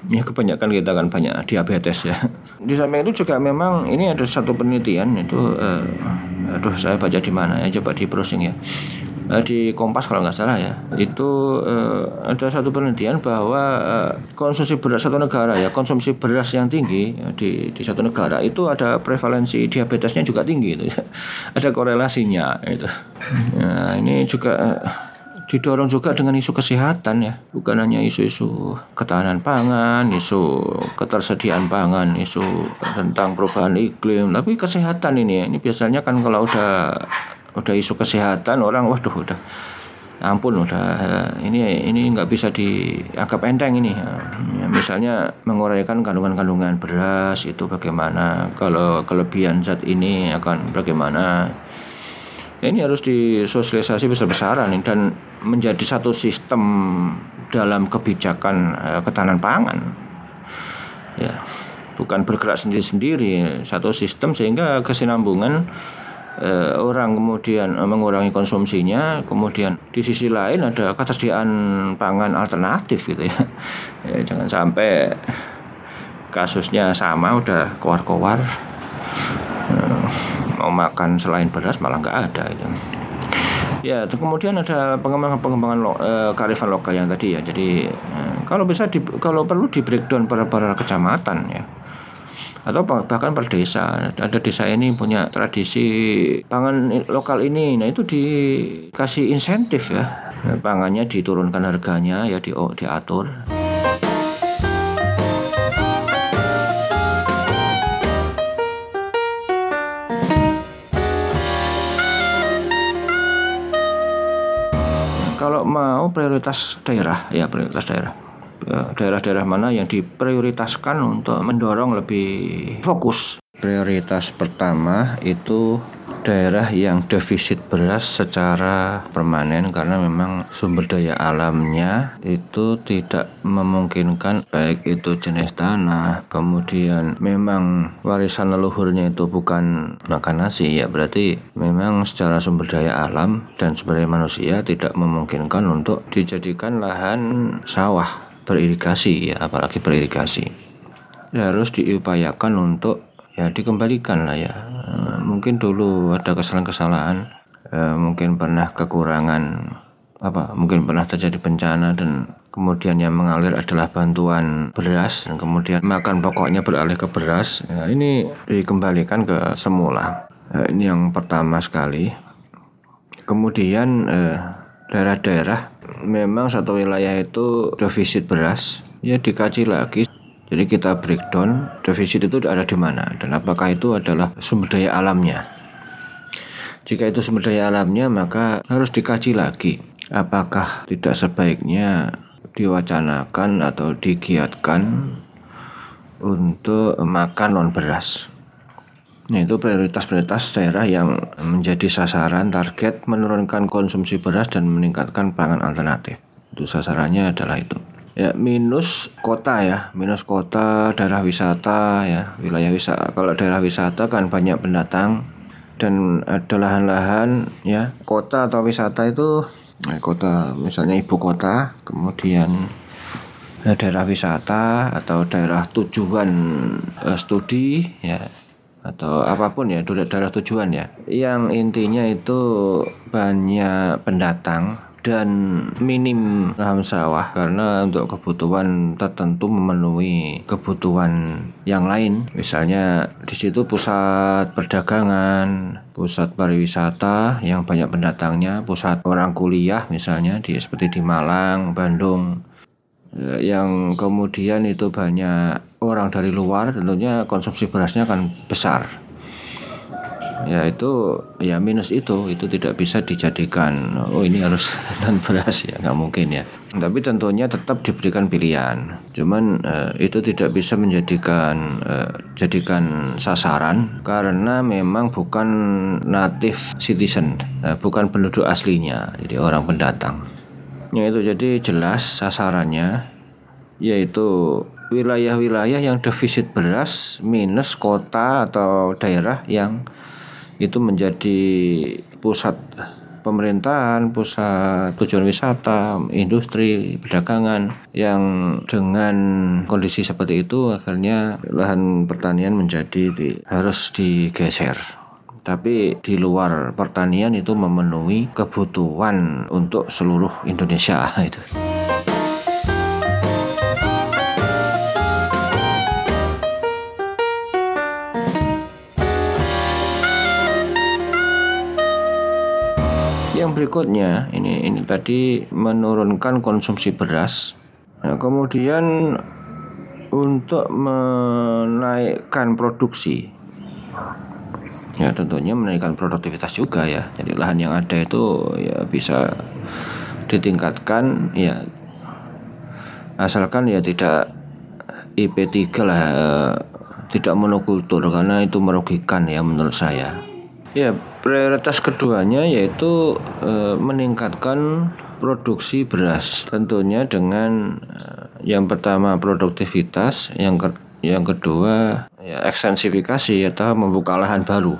Ya kebanyakan kita kan banyak diabetes ya. Di samping itu juga memang ini ada satu penelitian itu eh, aduh saya baca di mana ya coba di browsing ya uh, di Kompas kalau nggak salah ya itu uh, ada satu penelitian bahwa uh, konsumsi beras satu negara ya konsumsi beras yang tinggi ya, di di satu negara itu ada prevalensi diabetesnya juga tinggi itu ya. ada korelasinya itu nah ini juga uh, didorong juga dengan isu kesehatan ya. Bukan hanya isu-isu ketahanan pangan isu ketersediaan pangan isu tentang perubahan iklim. Tapi kesehatan ini ini biasanya kan kalau udah udah isu kesehatan orang waduh udah ampun udah ini ini nggak bisa dianggap enteng ini. Ya, misalnya menguraikan kandungan-kandungan beras itu bagaimana kalau kelebihan zat ini akan bagaimana. Ini harus disosialisasi besar-besaran dan menjadi satu sistem dalam kebijakan uh, ketahanan pangan ya bukan bergerak sendiri-sendiri satu sistem sehingga kesinambungan eh, orang kemudian eh, mengurangi konsumsinya, kemudian di sisi lain ada ketersediaan pangan alternatif gitu ya. <laughs> ya jangan sampai kasusnya sama udah kowar-kowar eh, mau makan selain beras malah nggak ada gitu. Ya, kemudian ada pengembangan-pengembangan lo, eh, kearifan lokal yang tadi ya. Jadi eh, kalau bisa di, kalau perlu di breakdown pada para kecamatan ya. Atau bahkan per desa. Ada desa ini punya tradisi pangan lokal ini. Nah itu dikasih insentif ya. Pangannya diturunkan harganya ya di diatur mau prioritas daerah? Ya prioritas daerah. Ya, daerah-daerah mana yang diprioritaskan untuk mendorong lebih fokus prioritas pertama itu daerah yang defisit beras secara permanen karena memang sumber daya alamnya itu tidak memungkinkan baik itu jenis tanah kemudian memang warisan leluhurnya itu bukan makan nasi ya berarti memang secara sumber daya alam dan sumber daya manusia tidak memungkinkan untuk dijadikan lahan sawah beririgasi ya apalagi beririgasi. Harus diupayakan untuk ya dikembalikan lah ya. Eh, mungkin dulu ada kesalahan-kesalahan eh, mungkin pernah kekurangan apa mungkin pernah terjadi bencana dan kemudian yang mengalir adalah bantuan beras dan kemudian makan pokoknya beralih ke beras. Ya, ini dikembalikan ke semula. Ya, ini yang pertama sekali. Kemudian daerah-daerah memang satu wilayah itu defisit beras. Ya dikaji lagi jadi kita breakdown defisit itu ada di mana dan apakah itu adalah sumber daya alamnya. Jika itu sumber daya alamnya maka harus dikaji lagi apakah tidak sebaiknya diwacanakan atau digiatkan untuk makan non beras. Nah, itu prioritas-prioritas daerah yang menjadi sasaran target menurunkan konsumsi beras dan meningkatkan pangan alternatif. Itu sasarannya adalah itu ya minus kota ya. Minus kota daerah wisata ya. Wilayah wisata kalau daerah wisata kan banyak pendatang dan ada lahan-lahan ya. Kota atau wisata itu eh, kota misalnya ibu kota kemudian ya, daerah wisata atau daerah tujuan eh, studi ya. Atau apa pun ya daerah tujuan ya. Yang intinya itu banyak pendatang dan minim lahan sawah karena untuk kebutuhan tertentu memenuhi kebutuhan yang lain. Misalnya di situ pusat perdagangan pusat pariwisata yang banyak pendatangnya pusat orang kuliah misalnya di seperti di Malang Bandung. Yang kemudian itu banyak orang dari luar tentunya konsumsi berasnya akan besar ya itu ya minus itu itu tidak bisa dijadikan oh ini harus <laughs> non beras ya nggak mungkin ya. Tapi tentunya tetap diberikan pilihan. Cuman eh, itu tidak bisa menjadikan eh, jadikan sasaran karena memang bukan native citizen eh, bukan penduduk aslinya jadi orang pendatang. Ya itu jadi jelas sasarannya yaitu wilayah-wilayah yang defisit beras minus kota atau daerah yang itu menjadi pusat pemerintahan, pusat tujuan wisata, industri, perdagangan yang dengan kondisi seperti itu akhirnya lahan pertanian menjadi di, harus digeser. Tapi di luar pertanian itu memenuhi kebutuhan untuk seluruh Indonesia <laughs> itu. Yang berikutnya ini ini tadi menurunkan konsumsi beras. Nah, kemudian untuk menaikkan produksi. Ya tentunya menaikkan produktivitas juga ya. Jadi lahan yang ada itu ya bisa ditingkatkan ya asalkan ya tidak IP3 lah eh, tidak monokultur karena itu merugikan ya menurut saya. Ya, prioritas keduanya yaitu e, meningkatkan produksi beras. Tentunya dengan e, yang pertama produktivitas, yang ke, yang kedua ya ekstensifikasi atau membuka lahan baru.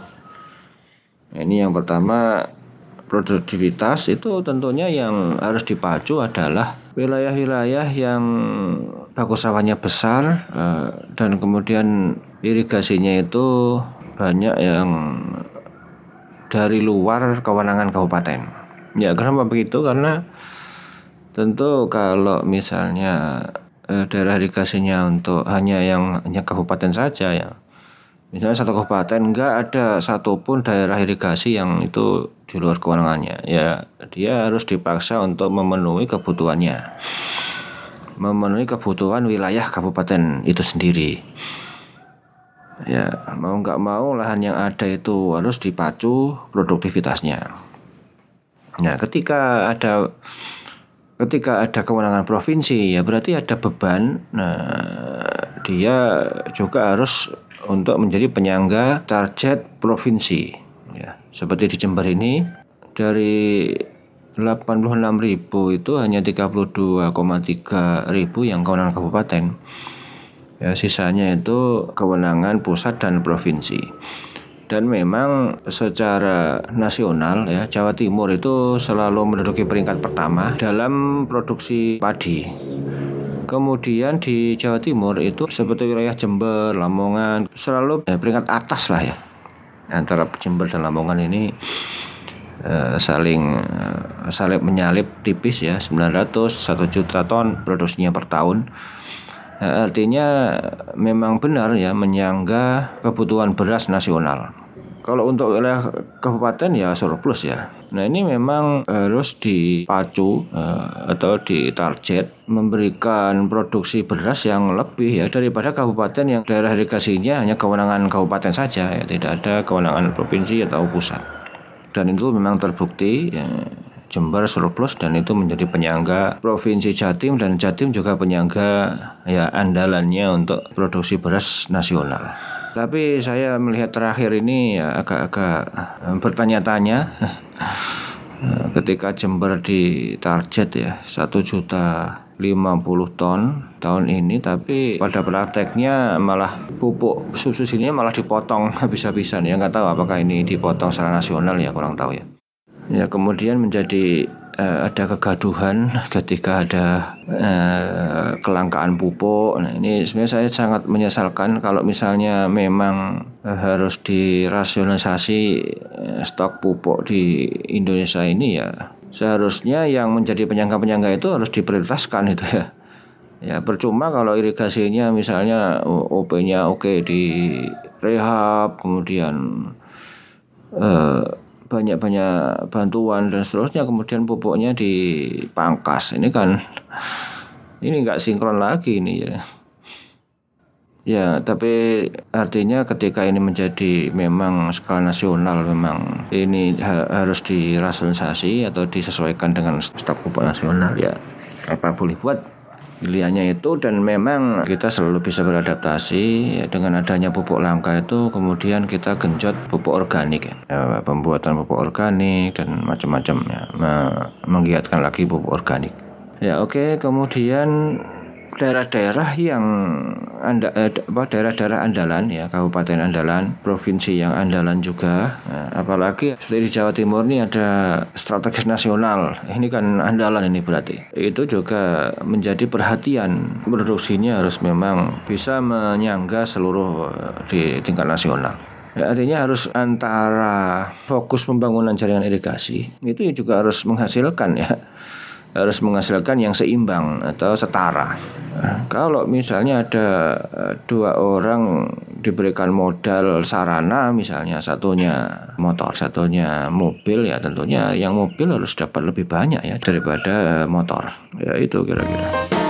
Ini yang pertama produktivitas itu tentunya yang harus dipacu adalah wilayah-wilayah yang bagus sawahnya besar e, dan kemudian irigasinya itu banyak yang dari luar kewenangan kabupaten. Ya, kenapa begitu? Karena tentu kalau misalnya eh, daerah irigasinya untuk hanya yang hanya kabupaten saja ya. Misalnya satu kabupaten enggak ada satupun daerah irigasi yang itu di luar kewenangannya. Ya, dia harus dipaksa untuk memenuhi kebutuhannya. Memenuhi kebutuhan wilayah kabupaten itu sendiri ya mau nggak mau lahan yang ada itu harus dipacu produktivitasnya Nah, ketika ada ketika ada kewenangan provinsi ya berarti ada beban. Nah, dia juga harus untuk menjadi penyangga target provinsi. Ya, seperti di Jember ini dari 86.000 itu hanya 32,3 ribu yang kewenangan kabupaten. Ya, sisanya itu kewenangan pusat dan provinsi. Dan memang secara nasional ya Jawa Timur itu selalu menduduki peringkat pertama dalam produksi padi. Kemudian di Jawa Timur itu seperti wilayah Jember, Lamongan selalu ya, peringkat atas lah ya antara Jember dan Lamongan ini uh, saling uh, saling menyalip tipis ya 900 1 juta ton produksinya per tahun artinya memang benar ya menyangga kebutuhan beras nasional kalau untuk wilayah kabupaten ya surplus ya. Nah ini memang harus dipacu uh, atau ditarget memberikan produksi beras yang lebih ya daripada kabupaten yang daerah irigasinya hanya kewenangan kabupaten saja ya tidak ada kewenangan provinsi atau pusat. Dan itu memang terbukti ya, Jember surplus dan itu menjadi penyangga provinsi Jatim dan Jatim juga penyangga ya andalannya untuk produksi beras nasional. Tapi saya melihat terakhir ini ya agak-agak eh, bertanya-tanya. Eh, ketika Jember di target ya satu juta 50 ton tahun ini tapi pada prakteknya malah pupuk subsidinya malah dipotong <laughs> habis-habisan. Ya nggak tahu apakah ini dipotong secara nasional ya kurang tahu ya ya kemudian menjadi uh, ada kegaduhan ketika ada uh, kelangkaan pupuk. Nah, ini sebenarnya saya sangat menyesalkan kalau misalnya memang uh, harus dirasionalisasi stok pupuk di Indonesia ini ya seharusnya yang menjadi penyangga-penyangga itu harus diprioritaskan itu ya. Ya percuma kalau irigasinya misalnya OP-nya oke okay, di rehab kemudian banyak-banyak bantuan dan seterusnya kemudian pupuknya dipangkas. Ini kan ini nggak sinkron lagi ini ya. Ya tapi artinya ketika ini menjadi memang skala nasional memang ini ha harus dirasionalisasi atau disesuaikan dengan stok pupuk nasional ya. Apa boleh buat pilihannya itu dan memang kita selalu bisa beradaptasi ya, dengan adanya pupuk langka itu kemudian kita genjot pupuk organik ya, ya pembuatan pupuk organik dan macam-macam ya menggiatkan lagi pupuk organik ya oke okay. kemudian daerah-daerah yang anda eh, daerah-daerah andalan ya kabupaten andalan provinsi yang andalan juga nah, apalagi seperti di Jawa Timur ini ada strategis nasional. Ini kan andalan ini berarti. Itu juga menjadi perhatian. Produksinya harus memang bisa menyangga seluruh eh, di tingkat nasional. Ya, artinya harus antara fokus pembangunan jaringan irigasi itu juga harus menghasilkan ya harus menghasilkan yang seimbang atau setara. Kalau misalnya ada eh, dua orang diberikan modal sarana, misalnya satunya motor, satunya mobil, ya tentunya yang mobil harus dapat lebih banyak ya daripada motor. Ya itu kira-kira.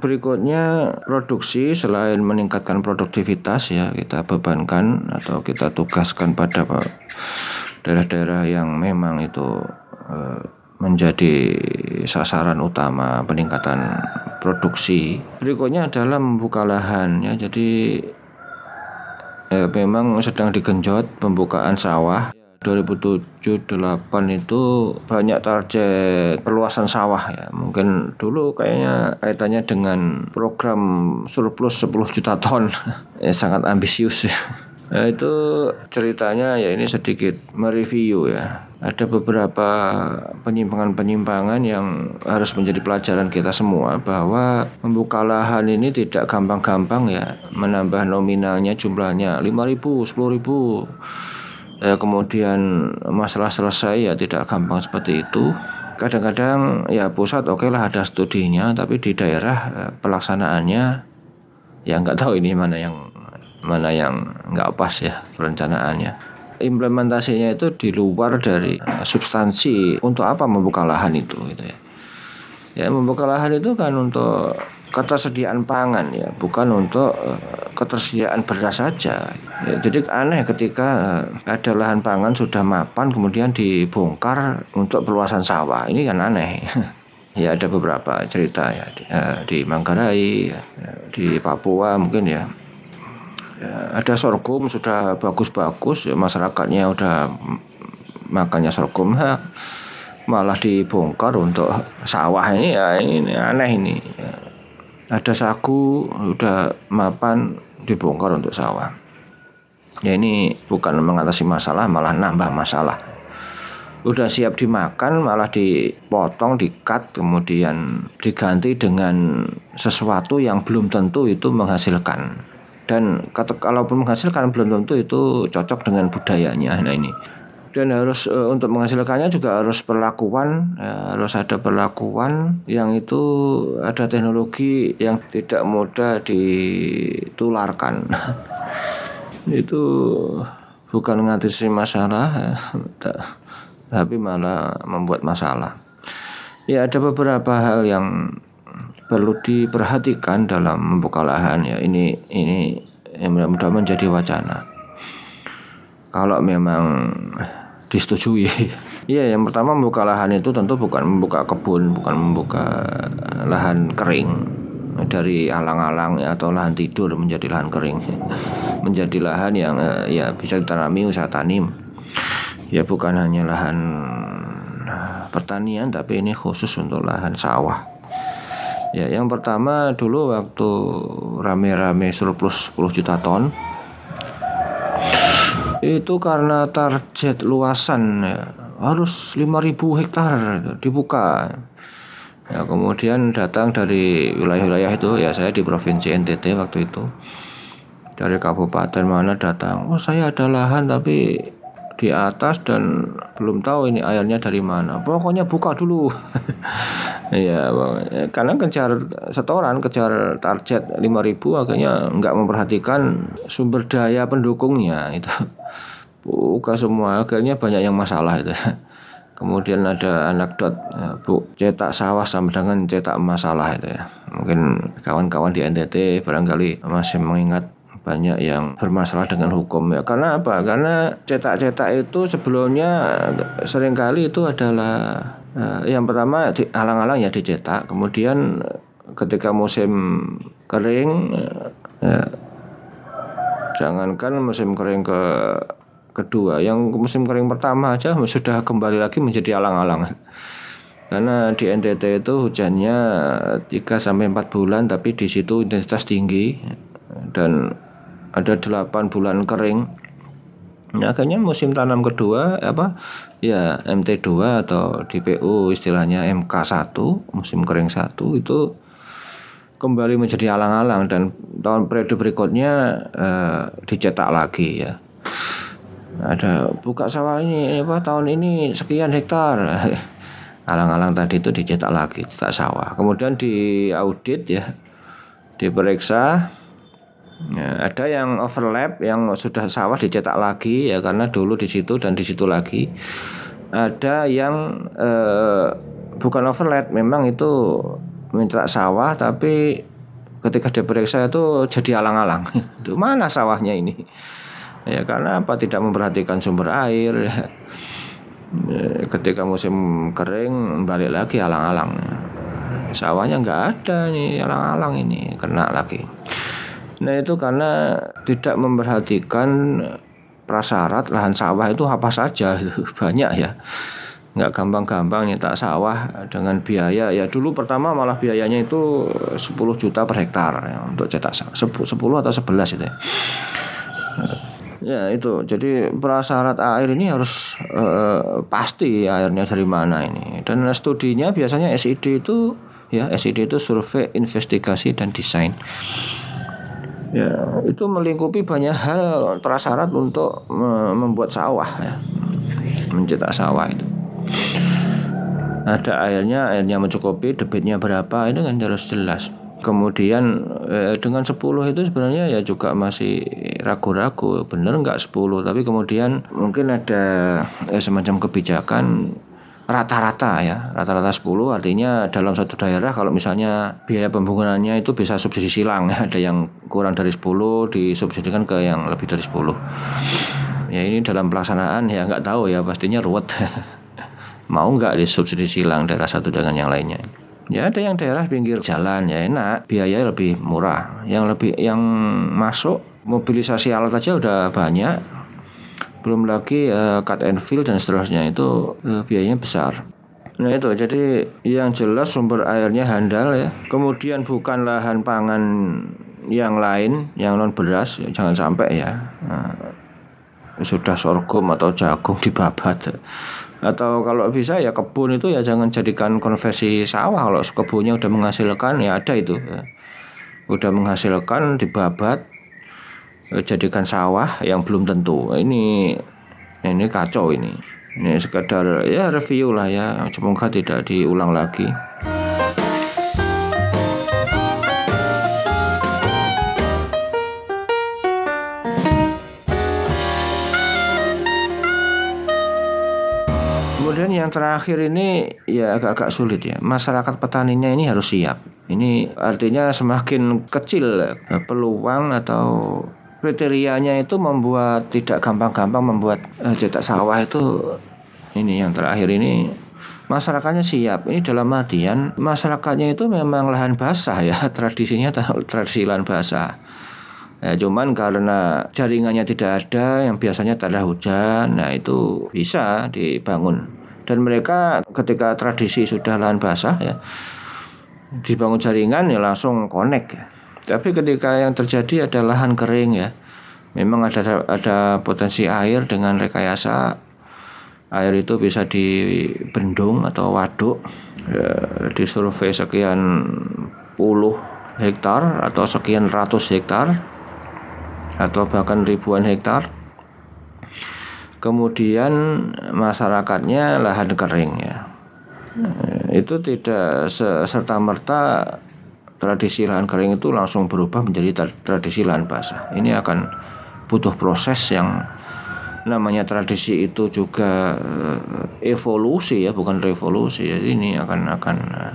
Berikutnya produksi selain meningkatkan produktivitas ya kita bebankan atau kita tugaskan pada daerah-daerah yang memang itu eh, menjadi sasaran utama peningkatan produksi. Berikutnya adalah membuka lahan ya. Jadi eh, memang sedang digenjot pembukaan sawah 2007-2008 itu banyak target perluasan sawah ya. Mungkin dulu kayaknya kaitannya dengan program surplus 10 juta ton. <laughs> ya, sangat ambisius ya. Nah, itu ceritanya ya ini sedikit mereview ya. Ada beberapa penyimpangan-penyimpangan yang harus menjadi pelajaran kita semua bahwa membuka lahan ini tidak gampang-gampang ya. Menambah nominalnya jumlahnya 5.000, 10.000 ya, kemudian masalah selesai ya tidak gampang seperti itu. Kadang-kadang ya pusat oke okay lah ada studinya tapi di daerah eh, pelaksanaannya ya nggak tahu ini mana yang mana yang nggak pas ya perencanaannya. Implementasinya itu di luar dari eh, substansi untuk apa membuka lahan itu gitu ya. Ya membuka lahan itu kan untuk ketersediaan pangan ya, bukan untuk uh, ketersediaan beras saja. Ya, jadi aneh ketika uh, ada lahan pangan sudah mapan kemudian dibongkar untuk perluasan sawah. Ini kan aneh. <laughs> ya ada beberapa cerita ya di, di Manggarai, ya, di Papua mungkin ya ya, ada sorghum sudah bagus-bagus ya, masyarakatnya udah makannya sorghum ha, malah dibongkar untuk sawah ini ya ini aneh ini ya. Ada sagu udah mapan dibongkar untuk sawah. Ya ini bukan mengatasi masalah malah nambah masalah. Udah siap dimakan malah dipotong dikat kemudian diganti dengan sesuatu yang belum tentu itu menghasilkan. Dan kalaupun menghasilkan belum tentu itu cocok dengan budayanya. Nah ini dan harus e, untuk menghasilkannya juga harus perlakuan ya, harus ada perlakuan yang itu ada teknologi yang tidak mudah ditularkan. <laughs> Itu bukan mengatasi masalah ya, tapi malah membuat masalah. Ya ada beberapa hal yang perlu diperhatikan dalam membuka lahan. Ya ini ini yang mudah-mudahan menjadi wacana. Kalau memang disetujui. <laughs> Iya yang pertama membuka lahan itu tentu bukan membuka kebun bukan membuka lahan kering. Dari alang-alang ya, atau lahan tidur menjadi lahan kering. <laughs> Menjadi lahan yang eh, ya bisa ditanami usaha tanim. Ya bukan hanya lahan pertanian tapi ini khusus untuk lahan sawah. Ya, yang pertama dulu waktu rame-rame surplus 10 juta ton itu karena target luasan ya, harus 5000 hektar dibuka. Ya, kemudian datang dari wilayah-wilayah itu ya saya di provinsi NTT waktu itu. Dari kabupaten mana datang, "Oh, saya ada lahan tapi di atas dan belum tahu ini airnya dari mana. Pokoknya buka dulu. <laughs> Iya, karena kejar setoran, kejar target 5000 akhirnya nggak memperhatikan sumber daya pendukungnya itu. Buka semua, akhirnya banyak yang masalah itu. Kemudian ada anekdot ya, bu cetak sawah sama dengan cetak masalah itu ya. Mungkin kawan-kawan di NTT barangkali masih mengingat banyak yang bermasalah dengan hukum ya. Karena apa? Karena cetak-cetak itu sebelumnya sering kali itu adalah uh, yang pertama alang-alang ya dicetak. Kemudian ketika musim kering ya, jangankan musim kering ke kedua yang musim kering pertama aja sudah kembali lagi menjadi alang-alang karena di NTT itu hujannya 3 sampai 4 bulan tapi di situ intensitas tinggi dan ada 8 bulan kering. Nah, akhirnya musim tanam kedua apa? Ya MT2 atau DPU istilahnya MK1 musim kering satu itu kembali menjadi alang-alang dan tahun periode berikutnya eh, dicetak lagi ya. Ada buka sawah ini apa tahun ini sekian hektar. <laughs> Alang-alang tadi itu dicetak lagi cetak sawah. Kemudian di audit ya. Diperiksa Ya, ada yang overlap yang sudah sawah dicetak lagi ya karena dulu di situ dan di situ lagi. Ada yang eh, bukan overlap, memang itu minta sawah tapi ketika diperiksa itu jadi alang-alang. <laughs> Itu mana sawahnya ini? Ya karena apa tidak memperhatikan sumber air. <laughs> Ya. Ketika musim kering balik lagi alang-alang. Sawahnya nggak ada nih alang-alang ini kena lagi. Nah itu karena tidak memperhatikan prasyarat lahan sawah itu apa saja <laughs> banyak ya. Nggak gampang-gampang nyetak sawah dengan biaya. Ya dulu pertama malah biayanya itu 10 juta per hektar ya, untuk cetak sawah 10 atau 11 itu ya. ya itu. Jadi prasyarat air ini harus eh, pasti airnya dari mana ini. Dan studinya biasanya SID itu ya SID itu survei investigasi dan desain ya itu melingkupi banyak hal prasyarat untuk membuat sawah ya. Mencetak sawah itu. Ada airnya airnya mencukupi debitnya berapa itu kan harus jelas. Kemudian eh, dengan 10 itu sebenarnya ya juga masih ragu-ragu. Benar nggak 10 tapi kemudian mungkin ada eh, semacam kebijakan rata-rata ya rata-rata 10 artinya dalam satu daerah kalau misalnya biaya pembangunannya itu bisa subsidi silang ya. Ada yang kurang dari 10 disubsidikan ke yang lebih dari 10 ya ini dalam pelaksanaan ya nggak tahu ya pastinya ruwet. <laughs> Mau nggak disubsidi silang daerah satu dengan yang lainnya? Ya ada yang daerah pinggir jalan ya enak biaya lebih murah. Yang lebih yang masuk mobilisasi alat aja udah banyak belum lagi uh, cut and fill dan seterusnya itu uh, biayanya besar Nah itu jadi yang jelas sumber airnya handal ya. Kemudian bukan lahan pangan yang lain yang non beras ya, jangan sampai ya. Nah, sudah sorghum atau jagung dibabat atau kalau bisa ya kebun itu ya jangan jadikan konversi sawah kalau kebunnya udah menghasilkan ya ada itu ya. udah menghasilkan dibabat jadikan sawah yang belum tentu ini ini kacau ini ini sekedar ya review lah ya semoga tidak diulang lagi Kemudian yang terakhir ini ya agak-agak sulit ya. Masyarakat petaninya ini harus siap. Ini artinya semakin kecil peluang atau kriterianya itu membuat tidak gampang-gampang membuat uh, cetak sawah itu ini yang terakhir ini masyarakatnya siap. Ini dalam artian masyarakatnya itu memang lahan basah ya <laughs> tradisinya tradisi lahan basah. Ya, cuman karena jaringannya tidak ada yang biasanya tak ada hujan nah itu bisa dibangun. Dan mereka ketika tradisi sudah lahan basah ya dibangun jaringan ya langsung connect ya tapi ketika yang terjadi ada lahan kering ya, memang ada ada potensi air dengan rekayasa. Air itu bisa dibendung atau waduk ya, disurvei sekian puluh hektar atau sekian ratus hektar atau bahkan ribuan hektar. Kemudian masyarakatnya lahan kering ya. Itu tidak serta merta tradisi lahan kering itu langsung berubah menjadi tradisi lahan basah. Ini akan butuh proses yang namanya tradisi itu juga eh, evolusi ya, bukan revolusi. Jadi ini akan akan eh,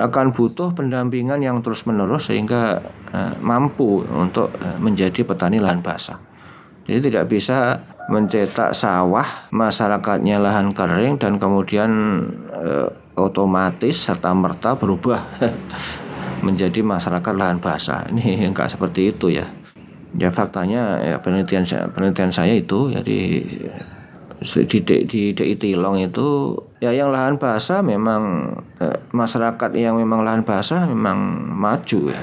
akan butuh pendampingan yang terus menerus sehingga uh, mampu untuk menjadi petani lahan basah. Jadi tidak bisa mencetak sawah masyarakatnya lahan kering dan kemudian otomatis serta merta berubah <laughs> menjadi masyarakat lahan basah. Ini <laughs> enggak seperti itu ya. Ya faktanya ya penelitian penelitian saya itu jadi di di DI Tilong itu ya yang lahan basah memang eh, masyarakat yang memang lahan basah memang maju ya.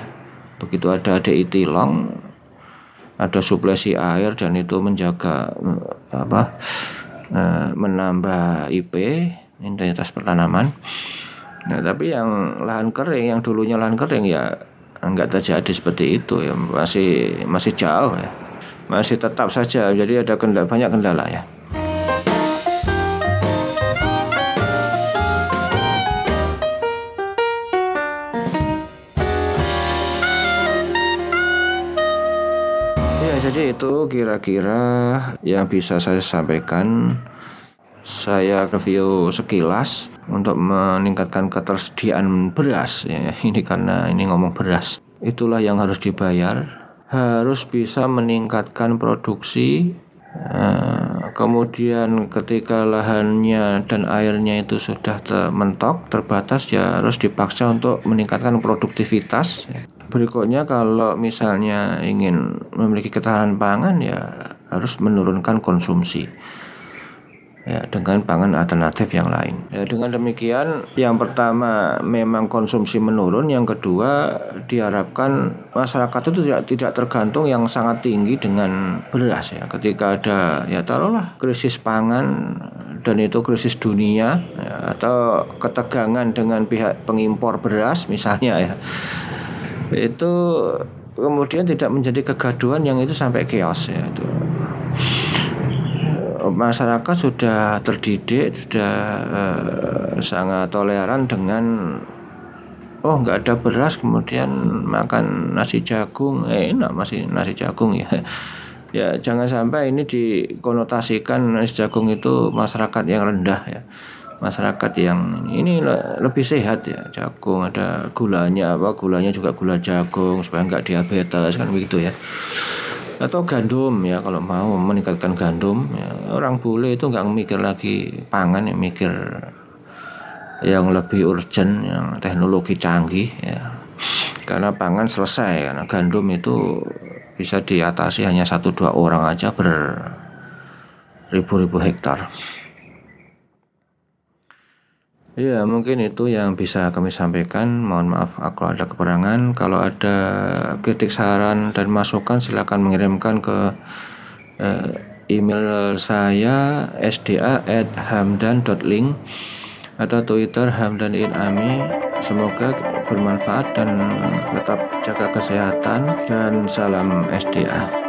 Begitu ada DI Tilong ada suplesi air dan itu menjaga eh, apa eh, menambah IP intensitas pertanaman Nah, tapi yang lahan kering, yang dulunya lahan kering ya enggak terjadi seperti itu ya, masih masih jauh ya. Masih tetap saja jadi ada kendala, banyak kendala ya. Ya, jadi itu kira-kira yang bisa saya sampaikan. Saya review sekilas untuk meningkatkan ketersediaan beras ya. Ini karena ini ngomong beras. Itulah yang harus dibayar. Harus bisa meningkatkan produksi uh, kemudian ketika lahannya dan airnya itu sudah mentok terbatas ya harus dipaksa untuk meningkatkan produktivitas. Berikutnya kalau misalnya ingin memiliki ketahanan pangan ya harus menurunkan konsumsi ya dengan pangan alternatif yang lain. Ya, dengan demikian yang pertama memang konsumsi menurun, yang kedua diharapkan masyarakat itu tidak tidak tergantung yang sangat tinggi dengan beras ya. Ketika ada ya taruhlah krisis pangan dan itu krisis dunia ya, atau ketegangan dengan pihak pengimpor beras misalnya ya. Itu kemudian tidak menjadi kegaduhan yang itu sampai chaos ya itu masyarakat sudah terdidik sudah uh, sangat toleran dengan oh nggak ada beras kemudian makan nasi jagung. Eh enak masih nasi jagung ya. <laughs> Ya jangan sampai ini dikonotasikan nasi jagung itu masyarakat yang rendah ya. Masyarakat yang ini lebih sehat ya. Jagung ada gulanya apa gulanya juga gula jagung supaya nggak diabetes kan begitu ya atau gandum ya kalau mau meningkatkan gandum ya, orang bule itu nggak mikir lagi pangan ya mikir yang lebih urgent yang teknologi canggih ya. Karena pangan selesai karena gandum itu bisa diatasi hanya satu dua orang aja beribu-ribu hektar Ya, mungkin itu yang bisa kami sampaikan. Mohon maaf kalau ada kekurangan. Kalau ada kritik saran dan masukan silakan mengirimkan ke eh, email saya sda@hamdan.link atau Twitter Hamdan Inami. Semoga bermanfaat dan tetap jaga kesehatan dan salam SDA.